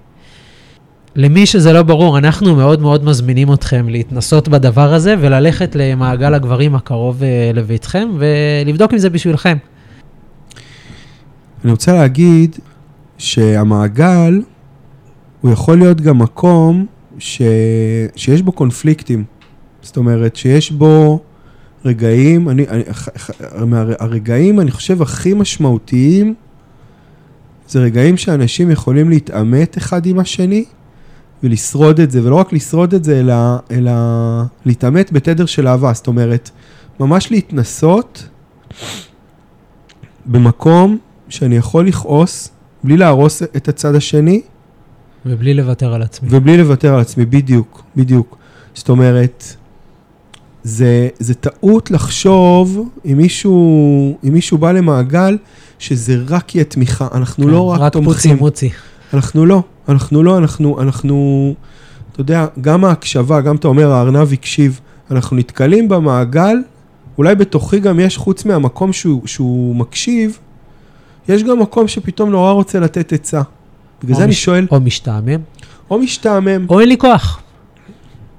למי שזה לא ברור, אנחנו מאוד מאוד מזמינים אתכם להתנסות בדבר הזה וללכת למעגל הגברים הקרוב אה, לביתכם ולבדוק אם זה בשבילכם. אני רוצה להגיד שהמעגל, הוא יכול להיות גם מקום ש... שיש בו קונפליקטים. זאת אומרת, שיש בו רגעים, אני, אני, הרגעים, אני חושב, הכי משמעותיים, זה רגעים שאנשים יכולים להתעמת אחד עם השני ולשרוד את זה, ולא רק לשרוד את זה, אלא, אלא להתעמת בתדר של אהבה. זאת אומרת, ממש להתנסות במקום שאני יכול לכעוס בלי להרוס את הצד השני. ובלי לוותר על עצמי. ובלי לוותר על עצמי, בדיוק, בדיוק. זאת אומרת, זה, זה טעות לחשוב אם מישהו, אם מישהו בא למעגל, שזה רק יהיה תמיכה. אנחנו כן, לא רק, רק תומכים. רק פוצי מוצי. אנחנו לא, אנחנו לא, אנחנו, אנחנו, אתה יודע, גם ההקשבה, גם אתה אומר, הארנב הקשיב, אנחנו נתקלים במעגל, אולי בתוכי גם יש, חוץ מהמקום שהוא, שהוא מקשיב, יש גם מקום שפתאום נורא רוצה לתת עצה. בגלל זה מש... אני שואל... או משתעמם. או משתעמם. או אין לי כוח.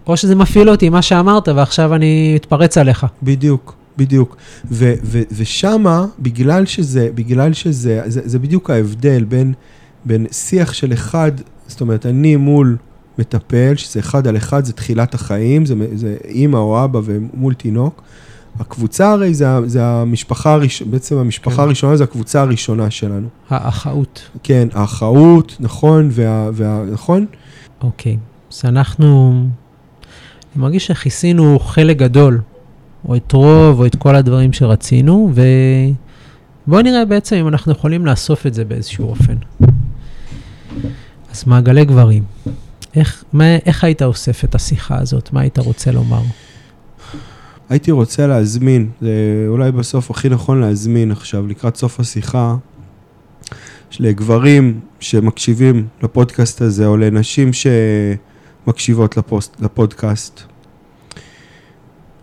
או שזה מפעיל אותי, מה שאמרת, ועכשיו אני מתפרץ עליך. בדיוק, בדיוק. ו- ו- ושמה, בגלל שזה, בגלל שזה, זה, זה בדיוק ההבדל בין, בין שיח של אחד, זאת אומרת, אני מול מטפל, שזה אחד על אחד, זה תחילת החיים, זה, זה אימא או אבא ומול תינוק. הקבוצה הרי זה, זה המשפחה הראשונה, בעצם המשפחה כן. הראשונה זה הקבוצה הראשונה שלנו. האחאות. כן, האחאות, נכון, וה, וה, נכון. אוקיי, אז אנחנו אני מרגיש שכיסינו חלק גדול, או את רוב, או את כל הדברים שרצינו, ובואו נראה בעצם אם אנחנו יכולים לאסוף את זה באיזשהו אופן. אז מעגלי גברים, איך, מה, איך היית אוסף את השיחה הזאת? מה היית רוצה לומר? הייתי רוצה להזמין, זה אולי בסוף הכי נכון להזמין עכשיו, לקראת סוף השיחה, לגברים שמקשיבים לפודקאסט הזה, או לנשים ש... מקשיבות לפוסט, לפודקאסט.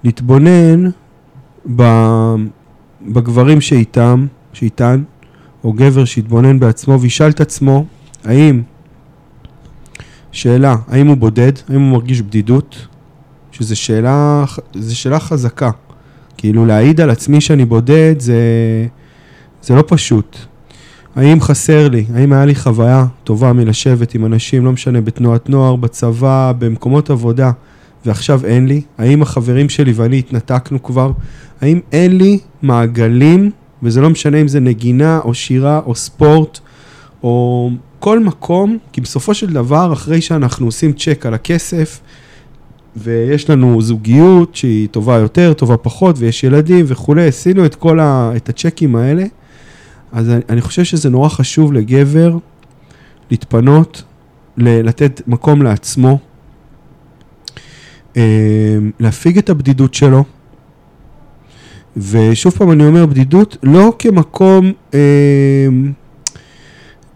להתבונן בגברים שאיתם, שאיתן, או גבר שיתבונן בעצמו וישאל את עצמו, האם, שאלה, האם הוא בודד, האם הוא מרגיש בדידות, שזו שאלה, שאלה חזקה. כאילו להעיד על עצמי שאני בודד זה, זה לא פשוט. האם חסר לי, האם היה לי חוויה טובה מלשבת עם אנשים, לא משנה, בתנועת נוער, בצבא, במקומות עבודה, ועכשיו אין לי? האם החברים שלי ואני התנתקנו כבר? האם אין לי מעגלים, וזה לא משנה אם זה נגינה או שירה או ספורט, או כל מקום, כי בסופו של דבר, אחרי שאנחנו עושים צ'ק על הכסף, ויש לנו זוגיות שהיא טובה יותר, טובה פחות, ויש ילדים וכולי, עשינו את כל ה, את הצ'קים האלה. אז אני, אני חושב שזה נורא חשוב לגבר להתפנות, ל, לתת מקום לעצמו, אה, להפיג את הבדידות שלו. ושוב פעם אני אומר, בדידות לא כמקום, אה,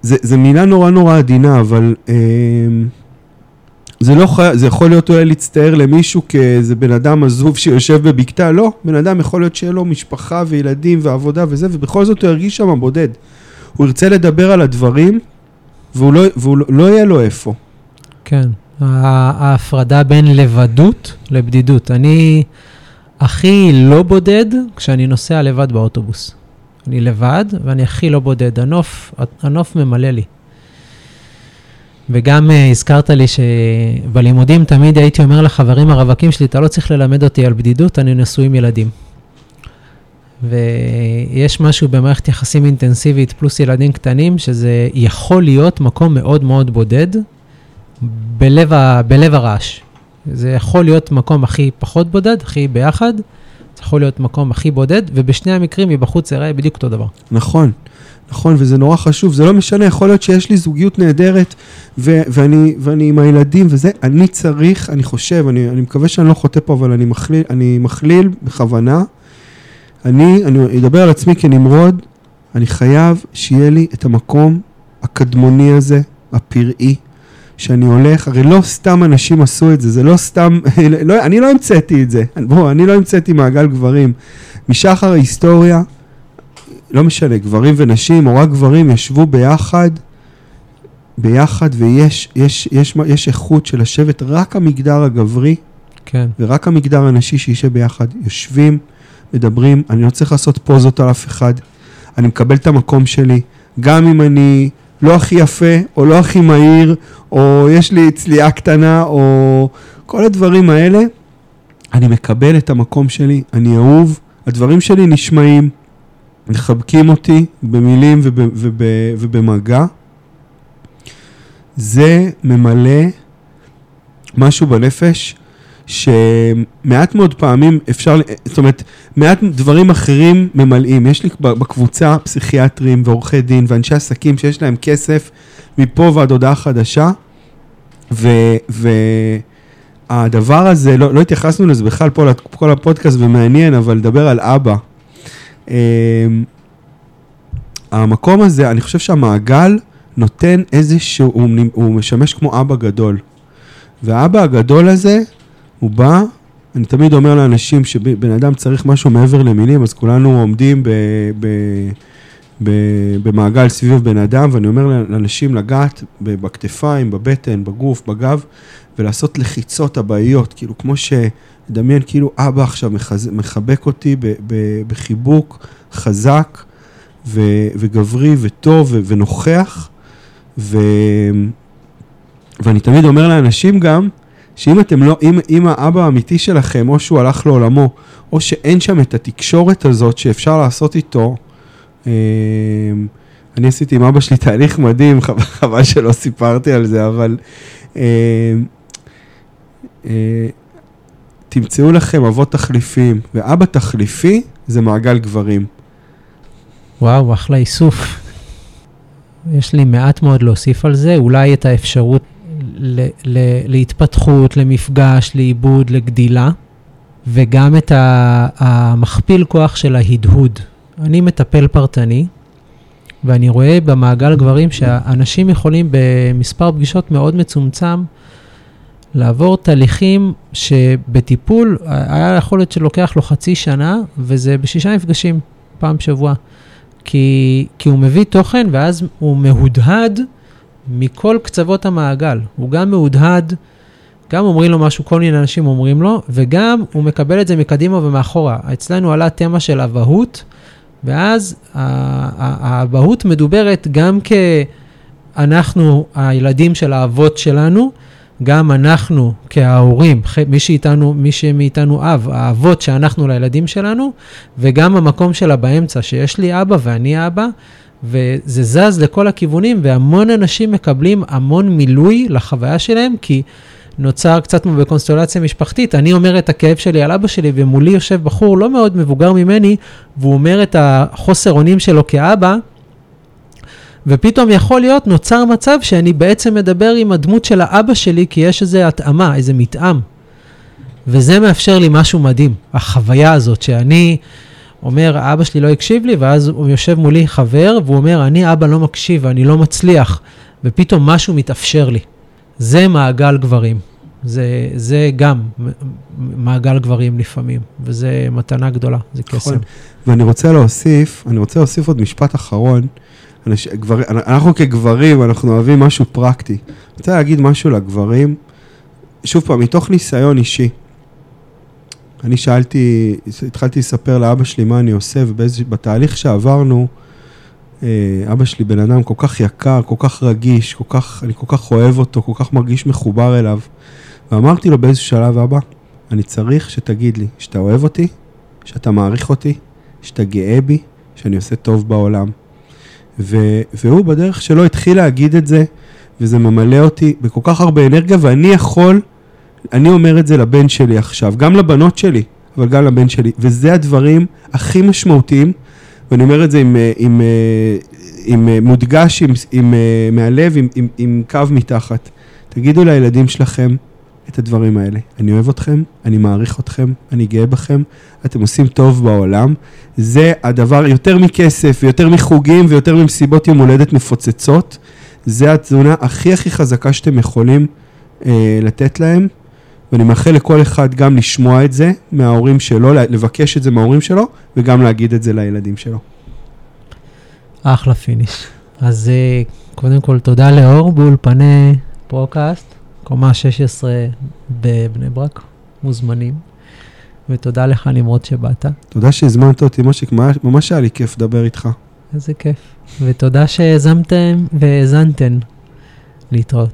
זה, זה מילה נורא נורא עדינה, אבל אה, זה לא חי... זה יכול להיות אולי להצטער למישהו כאיזה בן אדם עזוב שיושב בבקתה, לא, בן אדם יכול להיות שיהיה לו משפחה וילדים ועבודה וזה, ובכל זאת הוא ירגיש שם בודד. הוא ירצה לדבר על הדברים, והוא לא, והוא לא, לא יהיה לו איפה. כן, ההפרדה בין לבדות לבדידות. אני הכי לא בודד כשאני נוסע לבד באוטובוס. אני לבד ואני הכי לא בודד. הנוף, הנוף ממלא לי. וגם uh, הזכרת לי שבלימודים תמיד הייתי אומר לחברים הרווקים שלי, אתה לא צריך ללמד אותי על בדידות, אני נשוי עם ילדים. ויש משהו במערכת יחסים אינטנסיבית פלוס ילדים קטנים, שזה יכול להיות מקום מאוד מאוד בודד בלב, ה, בלב הרעש. זה יכול להיות מקום הכי פחות בודד, הכי ביחד, זה יכול להיות מקום הכי בודד, ובשני המקרים מבחוץ זה יראה בדיוק אותו דבר. נכון. נכון, וזה נורא חשוב, זה לא משנה, יכול להיות שיש לי זוגיות נהדרת, ו- ואני, ואני עם הילדים וזה, אני צריך, אני חושב, אני, אני מקווה שאני לא חוטא פה, אבל אני מכליל, אני מכליל בכוונה. אני, אני אדבר על עצמי כנמרוד, אני חייב שיהיה לי את המקום הקדמוני הזה, הפראי, שאני הולך, הרי לא סתם אנשים עשו את זה, זה לא סתם, לא, אני לא המצאתי את זה, בואו, אני לא המצאתי מעגל גברים. משחר ההיסטוריה, לא משנה, גברים ונשים, או רק גברים, ישבו ביחד, ביחד, ויש יש, יש, יש איכות של לשבת רק המגדר הגברי, כן. ורק המגדר הנשי שישב ביחד, יושבים, מדברים, אני לא צריך לעשות פוזות על אף אחד, אני מקבל את המקום שלי, גם אם אני לא הכי יפה, או לא הכי מהיר, או יש לי צליעה קטנה, או כל הדברים האלה, אני מקבל את המקום שלי, אני אהוב, הדברים שלי נשמעים, מחבקים אותי במילים וב, וב, ובמגע, זה ממלא משהו בנפש שמעט מאוד פעמים אפשר, זאת אומרת, מעט דברים אחרים ממלאים. יש לי בקבוצה פסיכיאטרים ועורכי דין ואנשי עסקים שיש להם כסף מפה ועד הודעה חדשה, ו... והדבר הזה, לא, לא התייחסנו לזה בכלל פה לכל הפודקאסט ומעניין, אבל לדבר על אבא. אמ, המקום הזה, אני חושב שהמעגל נותן איזשהו, הוא, הוא משמש כמו אבא גדול. והאבא הגדול הזה, הוא בא, אני תמיד אומר לאנשים שבן אדם צריך משהו מעבר למילים, אז כולנו עומדים ב, ב, ב, במעגל סביב בן אדם, ואני אומר לאנשים לגעת בכתפיים, בבטן, בגוף, בגב, ולעשות לחיצות אבאיות, כאילו כמו ש... לדמיין כאילו אבא עכשיו מחז... מחבק אותי ב... ב... בחיבוק חזק ו... וגברי וטוב ו... ונוכח. ו... ואני תמיד אומר לאנשים גם, שאם אתם לא, אם, אם האבא האמיתי שלכם, או שהוא הלך לעולמו, או שאין שם את התקשורת הזאת שאפשר לעשות איתו, אני עשיתי עם אבא שלי תהליך מדהים, חבל שלא סיפרתי על זה, אבל אה, אה, תמצאו לכם אבות תחליפיים, ואבא תחליפי זה מעגל גברים. וואו, אחלה איסוף. יש לי מעט מאוד להוסיף על זה, אולי את האפשרות ל- ל- להתפתחות, למפגש, לעיבוד, לגדילה, וגם את המכפיל כוח של ההדהוד. אני מטפל פרטני, ואני רואה במעגל גברים שאנשים יכולים במספר פגישות מאוד מצומצם לעבור תהליכים שבטיפול היה יכול להיות שלוקח לו חצי שנה, וזה בשישה מפגשים, פעם בשבוע. כי, כי הוא מביא תוכן ואז הוא מהודהד מכל קצוות המעגל. הוא גם מהודהד, גם אומרים לו משהו, כל מיני אנשים אומרים לו, וגם הוא מקבל את זה מקדימה ומאחורה. אצלנו עלה תמה של אבהות, ואז האבהות מדוברת גם כאנחנו, הילדים של האבות שלנו, גם אנחנו כההורים, מי שאיתנו, מי שמאיתנו אב, האבות שאנחנו לילדים שלנו, וגם המקום שלה באמצע, שיש לי אבא ואני אבא, וזה זז לכל הכיוונים, והמון אנשים מקבלים המון מילוי לחוויה שלהם, כי נוצר קצת כמו בקונסטלציה משפחתית. אני אומר את הכאב שלי על אבא שלי, ומולי יושב בחור לא מאוד מבוגר ממני, והוא אומר את החוסר אונים שלו כאבא, ופתאום יכול להיות, נוצר מצב שאני בעצם מדבר עם הדמות של האבא שלי, כי יש איזו התאמה, איזה מתאם. וזה מאפשר לי משהו מדהים, החוויה הזאת, שאני אומר, האבא שלי לא הקשיב לי, ואז הוא יושב מולי חבר, והוא אומר, אני אבא לא מקשיב, אני לא מצליח, ופתאום משהו מתאפשר לי. זה מעגל גברים. זה, זה גם מעגל גברים לפעמים, וזה מתנה גדולה, זה קסם. נכון. ואני רוצה להוסיף, אני רוצה להוסיף עוד משפט אחרון. אנש, גבר, אנחנו כגברים, אנחנו אוהבים משהו פרקטי. אני רוצה להגיד משהו לגברים, שוב פעם, מתוך ניסיון אישי. אני שאלתי, התחלתי לספר לאבא שלי מה אני עושה, ובתהליך שעברנו, אבא שלי בן אדם כל כך יקר, כל כך רגיש, כל כך, אני כל כך אוהב אותו, כל כך מרגיש מחובר אליו. ואמרתי לו באיזשהו שלב, אבא, אני צריך שתגיד לי שאתה אוהב אותי, שאתה מעריך אותי, שאתה גאה בי, שאני עושה טוב בעולם. ו, והוא בדרך שלו התחיל להגיד את זה, וזה ממלא אותי בכל כך הרבה אנרגיה, ואני יכול, אני אומר את זה לבן שלי עכשיו, גם לבנות שלי, אבל גם לבן שלי, וזה הדברים הכי משמעותיים, ואני אומר את זה עם, עם, עם, עם מודגש, עם, עם, מהלב, עם, עם, עם קו מתחת. תגידו לילדים שלכם, את הדברים האלה. אני אוהב אתכם, אני מעריך אתכם, אני גאה בכם, אתם עושים טוב בעולם. זה הדבר, יותר מכסף, ויותר מחוגים, ויותר ממסיבות יום הולדת מפוצצות, זה התזונה הכי הכי חזקה שאתם יכולים אה, לתת להם. ואני מאחל לכל אחד גם לשמוע את זה מההורים שלו, לבקש את זה מההורים שלו, וגם להגיד את זה לילדים שלו. אחלה finish. אז אה, קודם כל תודה לאור באולפני פרוקאסט. קומה 16 בבני ברק, מוזמנים. ותודה לך, נמרוד, שבאת. תודה שהזמנת אותי, מושיק, ממש היה לי כיף לדבר איתך. איזה כיף. ותודה שהאזנתם והאזנתן. להתראות.